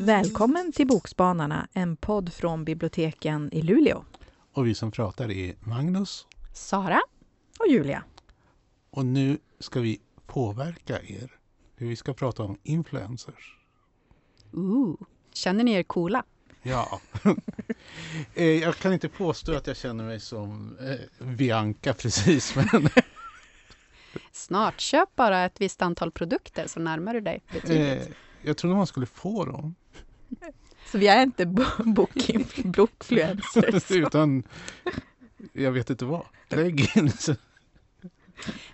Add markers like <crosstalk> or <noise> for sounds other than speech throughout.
Välkommen till Bokspanarna, en podd från biblioteken i Luleå. Och vi som pratar är Magnus. Sara. Och Julia. Och nu ska vi påverka er. Hur vi ska prata om influencers. Ooh. Känner ni er coola? Ja. <laughs> Eh, jag kan inte påstå att jag känner mig som eh, Bianca precis, <laughs> men Snart, köp bara ett visst antal produkter så närmar du dig betydligt. eh, jag trodde man skulle få dem. Så vi är inte bo- <laughs> bokinf- bokfluencers. Utan, jag vet inte vad. Lägg in.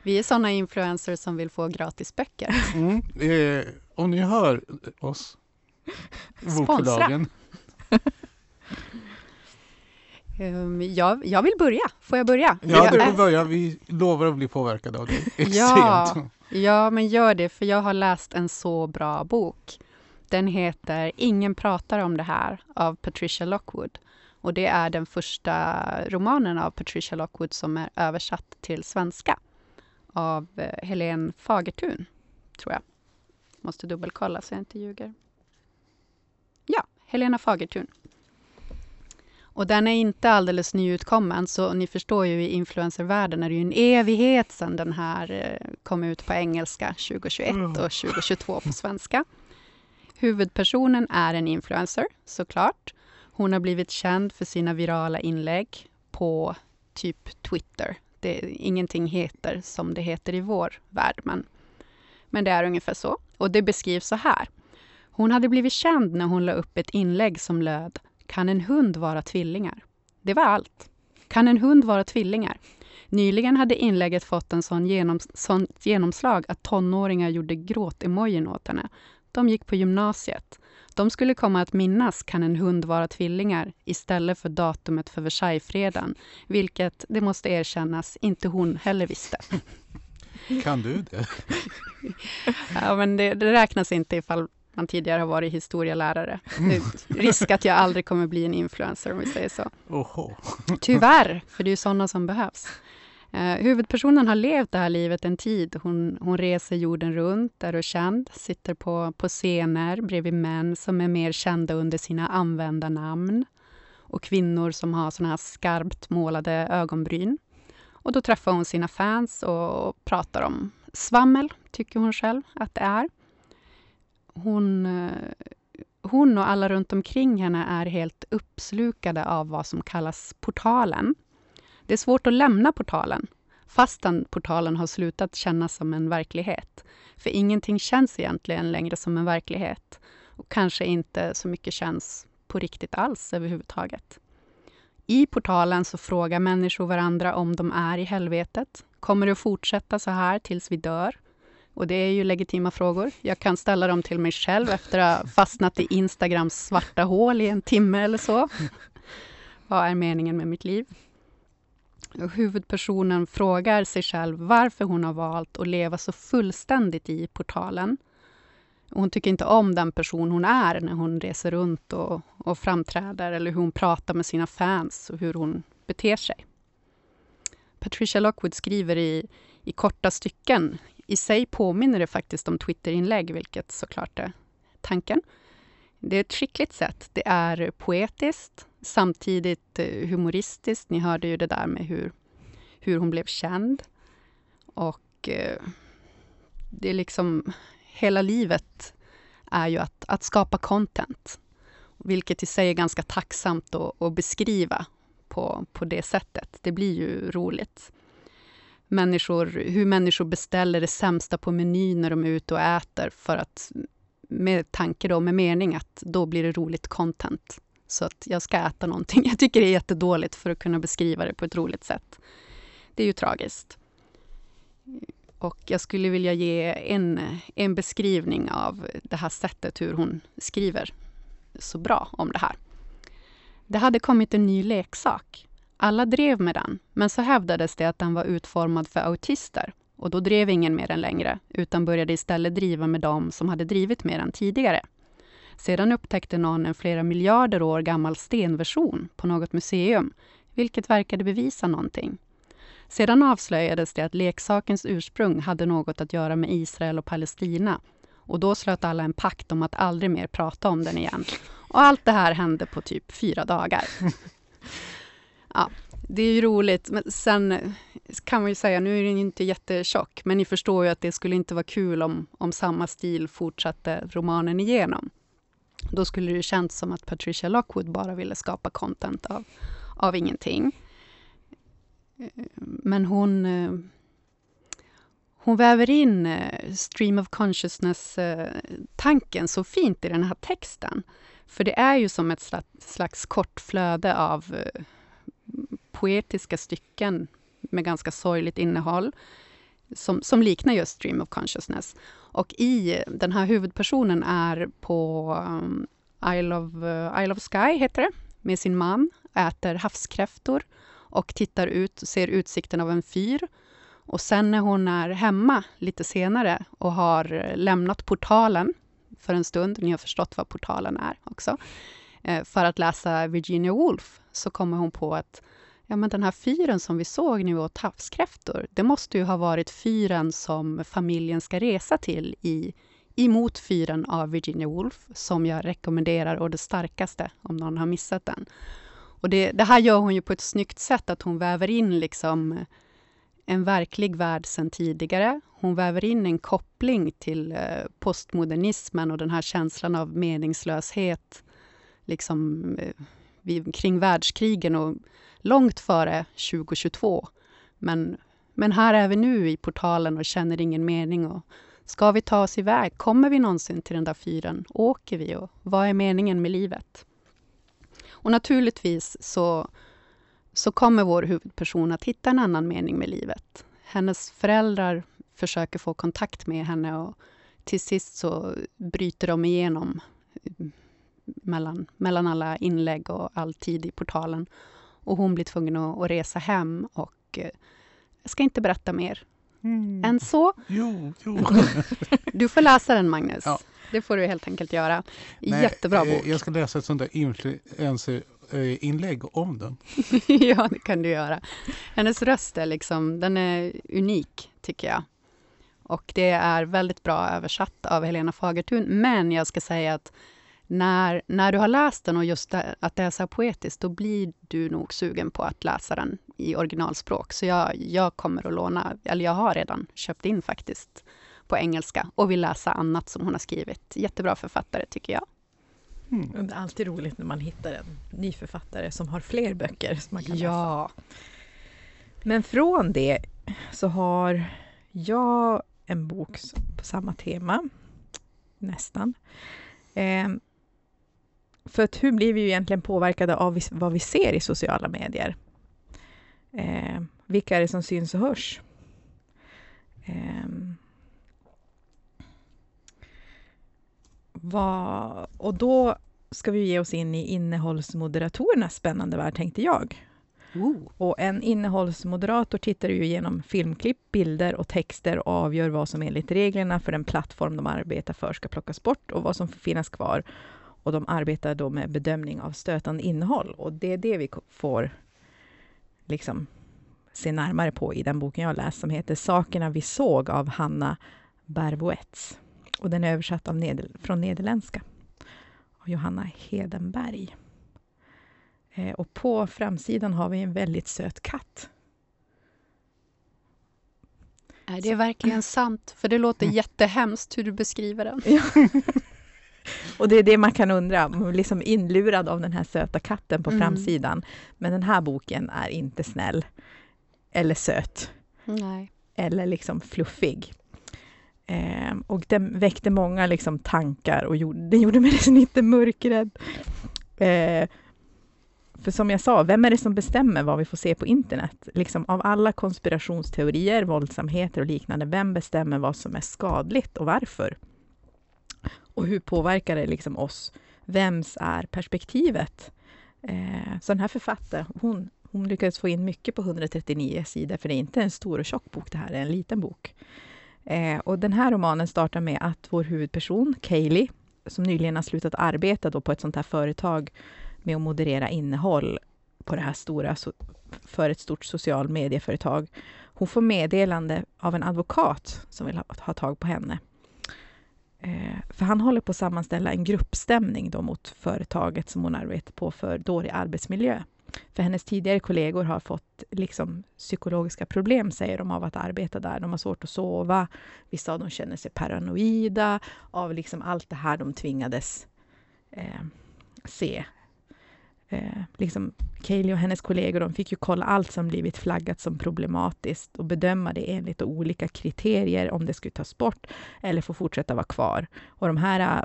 Vi är såna influencers som vill få gratis böcker. Mm. Eh, om ni hör oss, Sponsra. bokförlagen. Um, jag, jag vill börja. Får jag börja? Ja, du får börja. Vi lovar att bli påverkade av <laughs> <laughs> extremt. Ja. Ja, men gör det, för jag har läst en så bra bok. Den heter Ingen pratar om det här av Patricia Lockwood. Och det är den första romanen av Patricia Lockwood som är översatt till svenska av eh, Helene Fagertun, tror jag. Måste dubbelkolla så jag inte ljuger. Ja, Helena Fagertun. Och den är inte alldeles nyutkommen, så ni förstår ju i influencervärlden är det ju en evighet sedan den här eh, kom ut på engelska 2021 och 2022 på svenska. Huvudpersonen är en influencer, såklart. Hon har blivit känd för sina virala inlägg på typ Twitter. Det, ingenting heter som det heter i vår värld, men, men det är ungefär så. Och det beskrivs så här. Hon hade blivit känd när hon la upp ett inlägg som löd Kan en hund vara tvillingar? Det var allt. Kan en hund vara tvillingar? Nyligen hade inlägget fått en sån genom, sånt genomslag att tonåringar gjorde gråt-emojin åt henne. De gick på gymnasiet. De skulle komma att minnas Kan en hund vara tvillingar istället för datumet för Versaillesfreden, vilket, det måste erkännas, inte hon heller visste. Kan du det? <laughs> Ja, men det, det räknas inte ifall man tidigare har varit historielärare. Är risk att jag aldrig kommer bli en influencer om vi säger så. Oho. Tyvärr, för det är ju sådana som behövs. Eh, huvudpersonen har levt det här livet en tid. Hon, hon reser jorden runt, är och känd, sitter på, på scener bredvid män som är mer kända under sina användarnamn och kvinnor som har såna här skarpt målade ögonbryn. Och då träffar hon sina fans och pratar om svammel, tycker hon själv att det är. Hon, eh, hon och alla runt omkring henne är helt uppslukade av vad som kallas portalen. Det är svårt att lämna portalen, fastän portalen har slutat kännas som en verklighet. För ingenting känns egentligen längre som en verklighet. Och kanske inte så mycket känns på riktigt alls överhuvudtaget. I portalen så frågar människor varandra om de är i helvetet. Kommer det att fortsätta så här tills vi dör? Och det är ju legitima frågor. Jag kan ställa dem till mig själv efter att ha fastnat i Instagrams svarta hål i en timme eller så. Vad är meningen med mitt liv? Huvudpersonen frågar sig själv varför hon har valt att leva så fullständigt i portalen. Hon tycker inte om den person hon är när hon reser runt och, och framträder eller hur hon pratar med sina fans och hur hon beter sig. Patricia Lockwood skriver i, i korta stycken. I sig påminner det faktiskt om Twitterinlägg, vilket såklart är tanken. Det är ett skickligt sätt. Det är poetiskt, samtidigt eh, humoristiskt. Ni hörde ju det där med hur, hur hon blev känd. Och eh, det är liksom... Hela livet är ju att, att skapa content. Vilket i sig är ganska tacksamt att, att beskriva på, på det sättet. Det blir ju roligt. Människor, hur människor beställer det sämsta på menyn när de är ute och äter för att med tanke då, med mening att då blir det roligt content. Så att jag ska äta någonting. Jag tycker det är jättedåligt för att kunna beskriva det på ett roligt sätt. Det är ju tragiskt. Och jag skulle vilja ge en, en beskrivning av det här sättet hur hon skriver så bra om det här. Det hade kommit en ny leksak. Alla drev med den, men så hävdades det att den var utformad för autister. Och då drev ingen med den längre, utan började istället driva med dem som hade drivit med den tidigare. Sedan upptäckte någon en flera miljarder år gammal stenversion på något museum, vilket verkade bevisa någonting. Sedan avslöjades det att leksakens ursprung hade något att göra med Israel och Palestina. Och då slöt alla en pakt om att aldrig mer prata om den igen. Och allt det här hände på typ fyra dagar. <laughs> Ja, det är ju roligt, men sen kan man ju säga, nu är den inte jättetjock, men ni förstår ju att det skulle inte vara kul om, om samma stil fortsatte romanen igenom. Då skulle det ju känts som att Patricia Lockwood bara ville skapa content av, av ingenting. Men hon, eh, hon väver in eh, stream of consciousness-tanken så fint i den här texten. För det är ju som ett slags kort flöde av eh, poetiska stycken med ganska sorgligt innehåll som, som liknar just stream of consciousness. Och i den här huvudpersonen är på um, Isle, of, uh, Isle of Sky, heter det, med sin man, äter havskräftor och tittar ut, ser utsikten av en fyr. Och sen när hon är hemma lite senare och har eh, lämnat portalen för en stund, ni har förstått vad portalen är också, eh, för att läsa Virginia Woolf, så kommer hon på att ja, men den här fyren som vi såg nu åt havskräftor, det måste ju ha varit fyren som familjen ska resa till i Emot fyren av Virginia Woolf, som jag rekommenderar och det starkaste om någon har missat den. Och det, det, här gör hon ju på ett snyggt sätt, att hon väver in liksom en verklig värld sen tidigare. Hon väver in en koppling till eh, postmodernismen och den här känslan av meningslöshet liksom, eh, vid, kring världskrigen och långt före 2022. Men, men här är vi nu i portalen och känner ingen mening. Och ska vi ta oss iväg? Kommer vi någonsin till den där fyren? Åker vi? Och vad är meningen med livet? Och naturligtvis så, så kommer vår huvudperson att hitta en annan mening med livet. Hennes föräldrar försöker få kontakt med henne och till sist så bryter de igenom mellan, mellan alla inlägg och all tid i portalen. Och hon blir tvungen att, att resa hem och eh, jag ska inte berätta mer mm. än så. Jo, jo. <laughs> du får läsa den, Magnus. Ja. Det får du helt enkelt göra. Nej, Jättebra eh, bok. Jag ska läsa ett sånt där influencer-inlägg om den. <laughs> ja, det kan du göra. Hennes röst är liksom, den är unik, tycker jag. Och det är väldigt bra översatt av Helena Fagertun. Men jag ska säga att när, när du har läst den och just det, att det är så poetiskt, då blir du nog sugen på att läsa den i originalspråk. Så jag, jag kommer att låna, eller jag har redan köpt in faktiskt, på engelska och vill läsa annat som hon har skrivit. Jättebra författare tycker jag. Mm. Det är alltid roligt när man hittar en ny författare som har fler böcker som man kan ja. läsa. Men från det så har jag en bok på samma tema, nästan. Eh, för att hur blir vi ju egentligen påverkade av vad vi ser i sociala medier? Eh, vilka är det som syns och hörs? Eh, vad, och då ska vi ge oss in i innehållsmoderatorernas spännande värld, tänkte jag. Ooh. Och en innehållsmoderator tittar ju igenom filmklipp, bilder och texter och avgör vad som enligt reglerna för den plattform de arbetar för ska plockas bort och vad som får finnas kvar och de arbetar då med bedömning av stötande innehåll. Och det är det vi får liksom se närmare på i den boken jag läst, som heter Sakerna vi såg av Hanna Berboets. Och den är översatt av Neder från nederländska av Johanna Hedenberg. Eh, och på framsidan har vi en väldigt söt katt. Är det verkligen sant? För det låter mm. jättehemskt hur du beskriver den. <laughs> <laughs> Och det är det man kan undra, liksom inlurad av den här söta katten på mm. framsidan. Men den här boken är inte snäll eller söt. Nej. Eller liksom fluffig. Eh, och den väckte många liksom tankar och gjorde, den gjorde mig <laughs> lite mörkrädd. Eh, för som jag sa, vem är det som bestämmer vad vi får se på internet? Liksom av alla konspirationsteorier, våldsamheter och liknande, vem bestämmer vad som är skadligt och varför? Och hur påverkar det liksom oss? Vems är perspektivet? Eh, så den här författaren, hon, hon lyckades få in mycket på 139 sidor, för det är inte en stor och tjock bok, det här är en liten bok. Eh, och den här romanen startar med att vår huvudperson, Kaylee, som nyligen har slutat arbeta då på ett sånt här företag med att moderera innehåll på det här stora, för ett stort social medieföretag. Hon får meddelande av en advokat som vill ha, ha tag på henne. Eh, för han håller på att sammanställa en gruppstämning då mot företaget som hon arbetar på för dålig arbetsmiljö. För hennes tidigare kollegor har fått liksom, psykologiska problem, säger de, av att arbeta där. De har svårt att sova. Vissa av dem känner sig paranoida av liksom allt det här de tvingades eh, se. Eh, liksom Kaeli och hennes kollegor de fick ju kolla allt som blivit flaggat som problematiskt och bedöma det enligt olika kriterier om det skulle tas bort eller få fortsätta vara kvar. Och de här eh,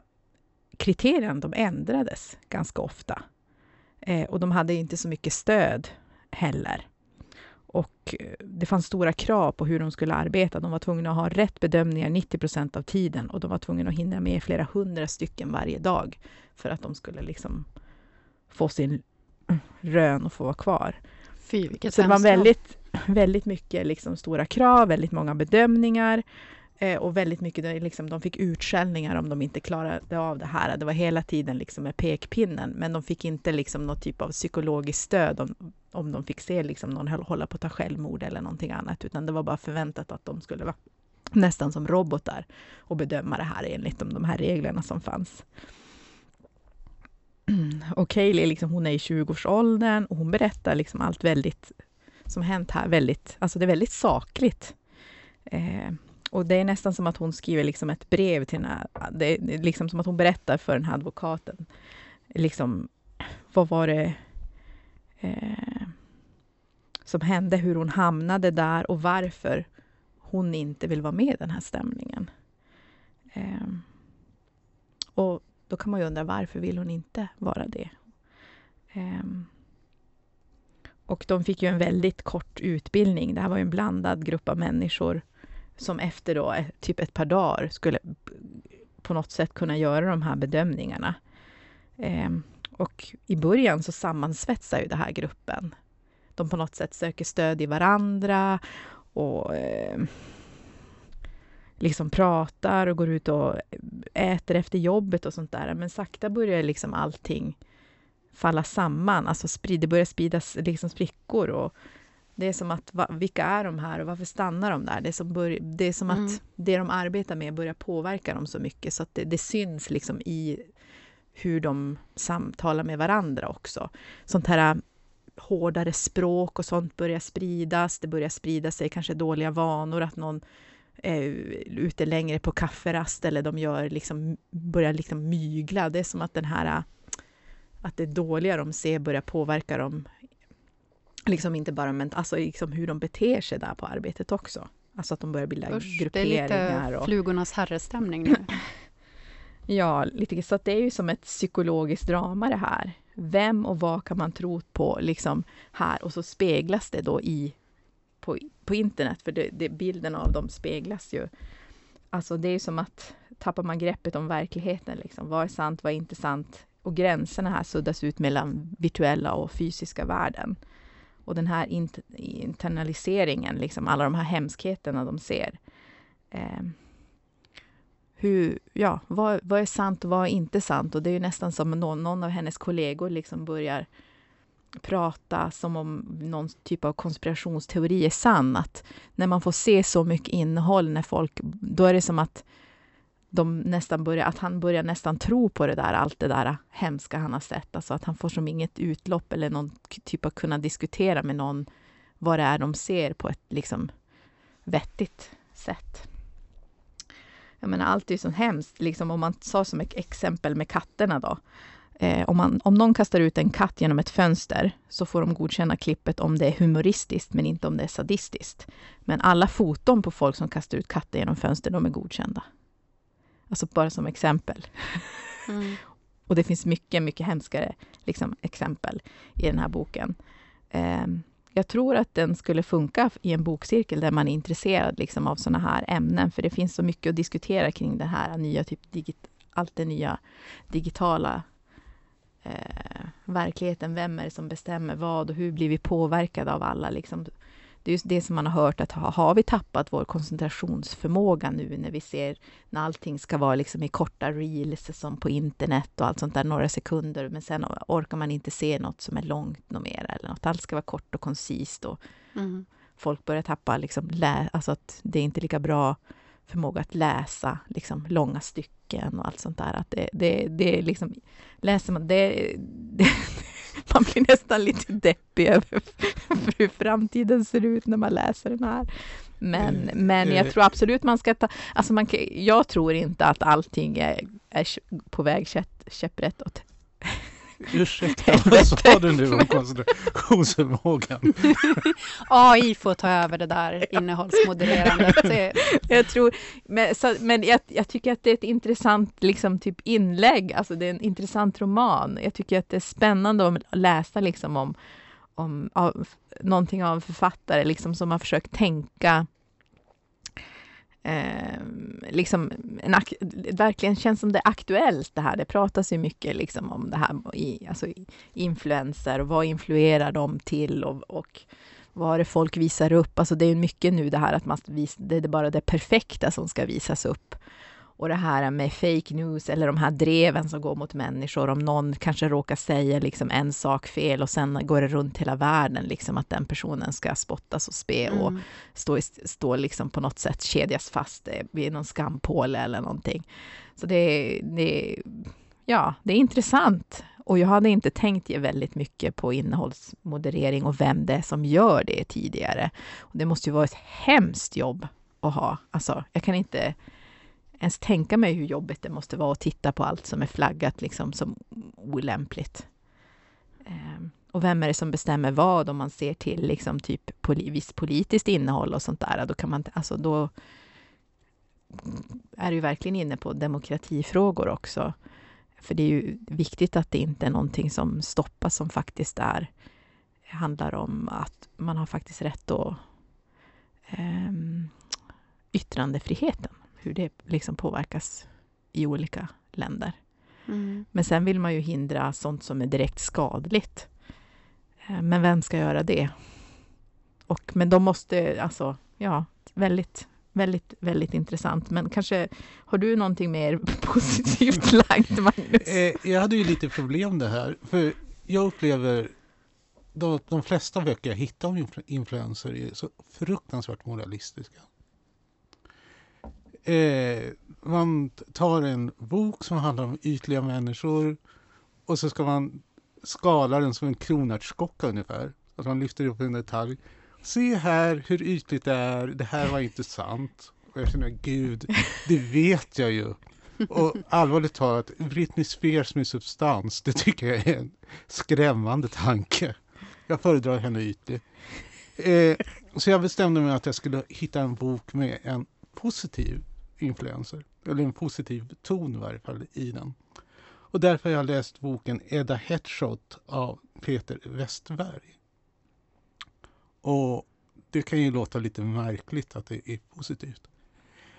kriterierna de ändrades ganska ofta. Eh, och de hade inte så mycket stöd heller. Och eh, det fanns stora krav på hur de skulle arbeta. De var tvungna att ha rätt bedömningar 90 procent av tiden och de var tvungna att hinna med flera hundra stycken varje dag för att de skulle liksom få sin rön och få vara kvar. Fy, vilket Så det var väldigt, väldigt mycket liksom stora krav, väldigt många bedömningar. Eh, och väldigt mycket, liksom, de fick utskällningar om de inte klarade av det här. Det var hela tiden liksom med pekpinnen, men de fick inte liksom någon typ av psykologiskt stöd om, om de fick se liksom någon hålla på att ta självmord eller någonting annat, utan det var bara förväntat att de skulle vara nästan som robotar och bedöma det här enligt de, de här reglerna som fanns. Mm. Och Kaylee, liksom, hon är i 20-årsåldern och hon berättar liksom allt väldigt som hänt här, väldigt, alltså det är väldigt sakligt. Eh, och det är nästan som att hon skriver liksom ett brev till den här, det är liksom som att hon berättar för den här advokaten. Liksom, vad var det eh, som hände, hur hon hamnade där och varför hon inte vill vara med i den här stämningen. Eh, och då kan man ju undra varför vill hon inte vara det? Eh, och de fick ju en väldigt kort utbildning. Det här var ju en blandad grupp av människor som efter då, eh, typ ett par dagar skulle på något sätt kunna göra de här bedömningarna. Eh, och i början så sammansvetsar ju den här gruppen. De på något sätt söker stöd i varandra och eh, liksom pratar och går ut och äter efter jobbet och sånt där. Men sakta börjar liksom allting falla samman, alltså det börjar spridas liksom sprickor och det är som att, va, vilka är de här och varför stannar de där? Det är som, bör, det är som mm. att det de arbetar med börjar påverka dem så mycket så att det, det syns liksom i hur de samtalar med varandra också. Sånt här äh, hårdare språk och sånt börjar spridas. Det börjar sprida sig kanske dåliga vanor, att någon är ute längre på kafferast eller de gör liksom, börjar liksom mygla. Det är som att den här äh, att det dåliga de ser börjar påverka dem liksom inte bara men alltså liksom hur de beter sig där på arbetet också. Alltså att de börjar bilda Usch, grupperingar. Det är lite och... flugornas herrestämning nu. <laughs> ja, lite så att det är ju som ett psykologiskt drama det här. Vem och vad kan man tro på liksom här? Och så speglas det då i på, på internet, för det, det, bilden av dem speglas ju. Alltså det är som att tappar man greppet om verkligheten, liksom. vad är sant, vad är inte sant? Och gränserna här suddas ut mellan virtuella och fysiska världen. Och den här int internaliseringen, liksom alla de här hemskheterna de ser. Eh, hur, ja, vad, vad, är sant och vad är inte sant? Och det är ju nästan som någon, någon av hennes kollegor liksom börjar prata som om någon typ av konspirationsteori är sann. Att när man får se så mycket innehåll, när folk, då är det som att de nästan börjar, att han börjar nästan tro på det där, allt det där hemska han har sett. Alltså att han får som inget utlopp eller någon typ av kunna diskutera med någon vad det är de ser på ett liksom vettigt sätt. Jag menar, allt är ju så hemskt. Liksom, om man sa som ett exempel med katterna då. Eh, om, man, om någon kastar ut en katt genom ett fönster så får de godkänna klippet om det är humoristiskt, men inte om det är sadistiskt. Men alla foton på folk som kastar ut katter genom fönster, de är godkända. Alltså bara som exempel. Mm. <laughs> och det finns mycket, mycket hemskare liksom, exempel i den här boken. Eh, jag tror att den skulle funka i en bokcirkel där man är intresserad liksom, av sådana här ämnen, för det finns så mycket att diskutera kring det här nya, typ digit, allt det nya digitala eh, verkligheten. Vem är det som bestämmer vad och hur blir vi påverkade av alla liksom, det är just det som man har hört att ha, har vi tappat vår koncentrationsförmåga nu när vi ser när allting ska vara liksom i korta reels som på internet och allt sånt där, några sekunder, men sen orkar man inte se något som är långt något mer eller något. Allt ska vara kort och koncist och mm. folk börjar tappa liksom, lä, alltså att det är inte lika bra förmåga att läsa liksom, långa stycken och allt sånt där. Att det, det, det är liksom, läser man det, det <laughs> man blir nästan lite deppig över <laughs> hur framtiden ser ut när man läser den här. Men, mm. men jag eh. tror absolut man ska ta... Alltså man, jag tror inte att allting är, är på väg käpprätt åt Ursäkta, <laughs> vad <laughs> sa du nu om koncentrationsförmågan? AI <laughs> får ta över det där innehållsmodererandet. jag tror, men, så, men jag, jag, tycker att det är ett intressant liksom, typ inlägg, alltså det är en intressant roman. Jag tycker att det är spännande att läsa liksom om, om av, någonting av en författare liksom, som har försökt tänka eh, liksom en verkligen känns som det är aktuellt det här. Det pratas ju mycket liksom om det här i, alltså influenser och vad influerar de till och, och vad är det folk visar upp? Alltså det är mycket nu det här att man vis, det är bara det perfekta som ska visas upp. Och det här med fake news eller de här dreven som går mot människor. Om någon kanske råkar säga liksom en sak fel och sen går det runt hela världen, liksom att den personen ska spottas och spe mm. och stå, stå liksom på något sätt kedjas fast vid någon skampåle eller någonting. Så det, det, ja, det är intressant. Och jag hade inte tänkt ge väldigt mycket på innehållsmoderering och vem det är som gör det tidigare. Och det måste ju vara ett hemskt jobb att ha. Alltså, jag kan inte ens tänka mig hur jobbigt det måste vara att titta på allt som är flaggat liksom som olämpligt. Um, och vem är det som bestämmer vad om man ser till liksom typ poli visst politiskt innehåll och sånt där? Då kan man, alltså då är du verkligen inne på demokratifrågor också. För det är ju viktigt att det inte är någonting som stoppas som faktiskt är handlar om att man har faktiskt rätt att um, yttrandefriheten hur det liksom påverkas i olika länder. Mm. Men sen vill man ju hindra sånt som är direkt skadligt. Eh, men vem ska göra det? Och, men de måste, alltså, ja, väldigt, väldigt, väldigt intressant. Men kanske, har du någonting mer <laughs> positivt <laughs> lagt, Magnus? Eh, jag hade ju lite problem det här, för jag upplever de, de flesta böcker jag hittar om influenser är så fruktansvärt moralistiska eh, man tar en bok som handlar om ytliga människor och så ska man skala den som en kronärtskocka ungefär. Att man lyfter upp en detalj. Se här hur ytligt det är, det här var inte sant. Och jag känner, gud, det vet jag ju. Och allvarligt talat, Britney Spears med substans, det tycker jag är en skrämmande tanke. Jag föredrar henne ytlig. Eh, så jag bestämde mig att jag skulle hitta en bok med en positiv influenser. Eller en positiv ton i varje fall i den. Och därför har jag läst boken Edda Headshot av Peter Westberg. Och det kan ju låta lite märkligt att det är positivt.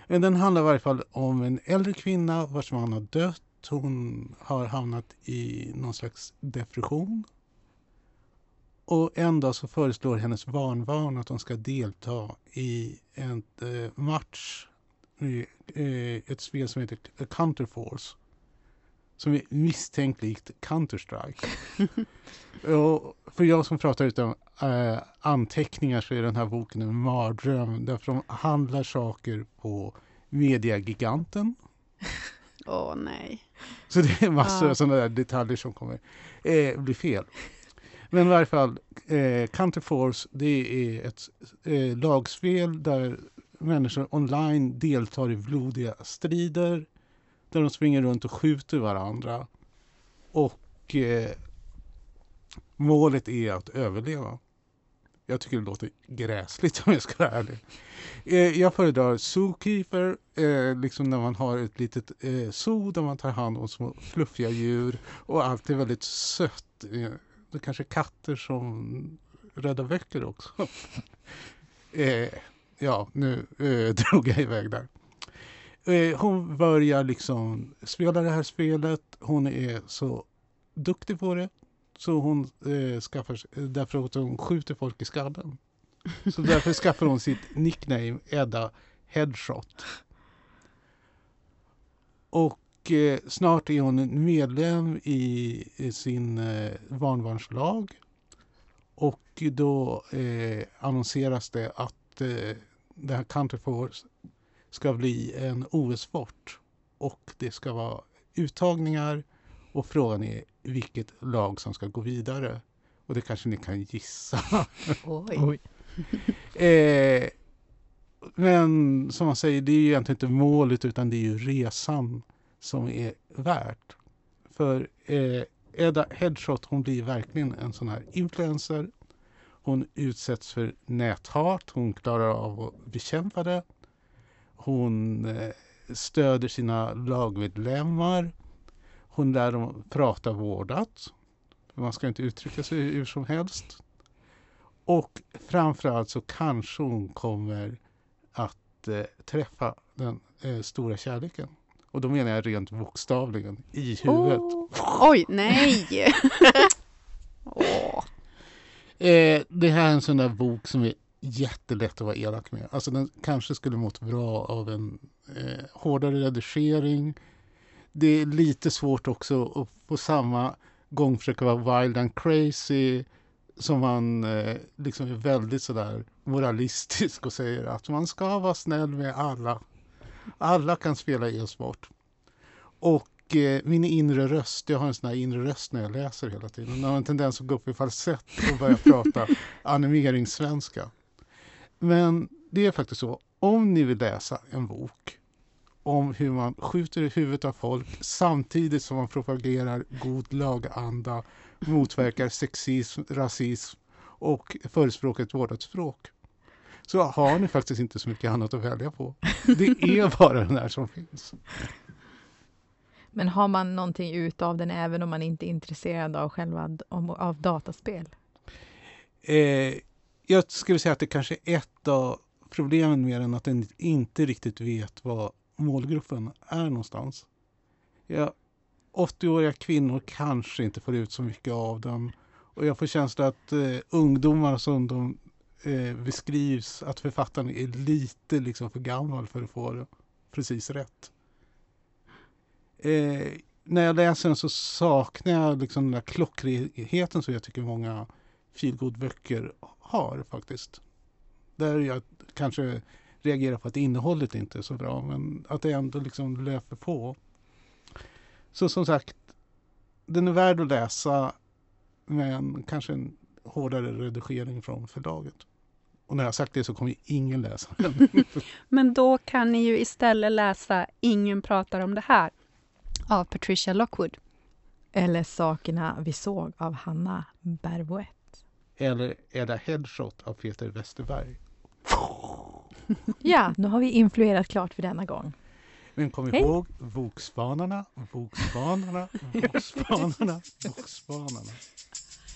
Men den handlar i varje fall om en äldre kvinna vars man har dött. Hon har hamnat i någon slags depression. Och en dag så föreslår hennes barnbarn att hon ska delta i en eh, match ett spel som heter Counterforce. Som är misstänkt likt Counter-Strike. <laughs> och för jag som pratar utan äh, anteckningar så är den här boken en mardröm. Därför de handlar saker på Mediagiganten. <laughs> Åh oh, nej. Så det är massor ah. av sådana där detaljer som kommer eh, bli fel. Men i varje fall, eh, Counterforce det är ett eh, lagspel där människor online deltar i blodiga strider där de springer runt och skjuter varandra. Och eh, målet är att överleva. Jag tycker det låter gräsligt <laughs> om jag ska vara ärlig. Eh, jag föredrar Zookeeper, eh, liksom när man har ett litet eh, zoo där man tar hand om små fluffiga djur och allt är väldigt sött. Eh, det är kanske katter som räddar böcker också. <laughs> eh, ja, nu eh, <laughs> drog jag iväg där. Eh, hon börjar liksom spela det här spelet. Hon är så duktig på det. Så hon eh, skaffar eh, därför att hon skjuter folk i skallen. Så därför skaffar hon sitt nickname Edda Headshot. Och eh, snart är hon medlem i, i sin eh, barnbarnslag. Och då eh, annonseras det att eh, det här Country Force ska bli en OS-sport. Och det ska vara uttagningar och frågan är vilket lag som ska gå vidare. Och det kanske ni kan gissa. <laughs> Oj. <laughs> eh, men som man säger, det är ju egentligen inte målet utan det är ju resan som är värt. För eh, Edda Headshot hon blir verkligen en sån här influencer. Hon utsätts för näthat, hon klarar av att bekämpa det. Hon eh, stöder sina lagmedlemmar. Hon lär dem prata vårdat. Man ska inte uttrycka sig hur som helst. Och framförallt så kanske hon kommer att eh, träffa den eh, stora kärleken. Och då menar jag rent bokstavligen, i huvudet. Oh. Oj, nej! <laughs> eh, det här är en sån där bok som är jättelätt att vara elak med. Alltså den kanske skulle mått bra av en eh, hårdare redigering. Det är lite svårt också att på samma gång försöka vara wild and crazy som man eh, liksom är väldigt sådär moralistisk och säger att man ska vara snäll med alla. Alla kan spela e-sport. Och eh, min inre röst, jag har en sån här inre röst när jag läser hela tiden. Den har en tendens att gå upp i falsett och börja <laughs> prata animeringssvenska. Men det är faktiskt så, om ni vill läsa en bok om hur man skjuter i huvudet av folk samtidigt som man propagerar god laganda, motverkar sexism, rasism och förespråkar ett vårdat språk. Så har ni faktiskt inte så mycket annat att välja på. Det är bara den här som finns. Men har man någonting utav den även om man inte är intresserad av själva av dataspel? Eh, jag skulle säga att det kanske är ett av problemen med den, att den inte riktigt vet vad målgruppen är någonstans. Ja, 80-åriga kvinnor kanske inte får ut så mycket av den. Och jag får känslan att eh, ungdomar som de eh, beskrivs, att författaren är lite liksom för gammal för att få det precis rätt. Eh, när jag läser den så saknar jag liksom den där klockrenheten som jag tycker många feelgood-böcker har faktiskt. Där jag kanske reagerar på att innehållet inte är så bra men att det ändå liksom löper på. Så som sagt, den är värd att läsa men kanske en hårdare redigering från förlaget. Och när jag sagt det så kommer ingen läsa den. <laughs> <laughs> men då kan ni ju istället läsa Ingen pratar om det här av Patricia Lockwood. Eller Sakerna vi såg av Hanna Bervoet. Eller Edda Headshot av Peter Westerberg. ja, nu har vi influerat klart för denna gång. Men kom Hej. ihåg Vokspanarna, Vokspanarna, Vokspanarna, Vokspanarna.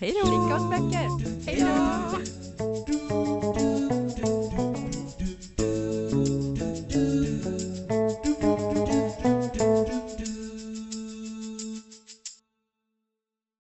Hej då! Skicka oss böcker! Hej då!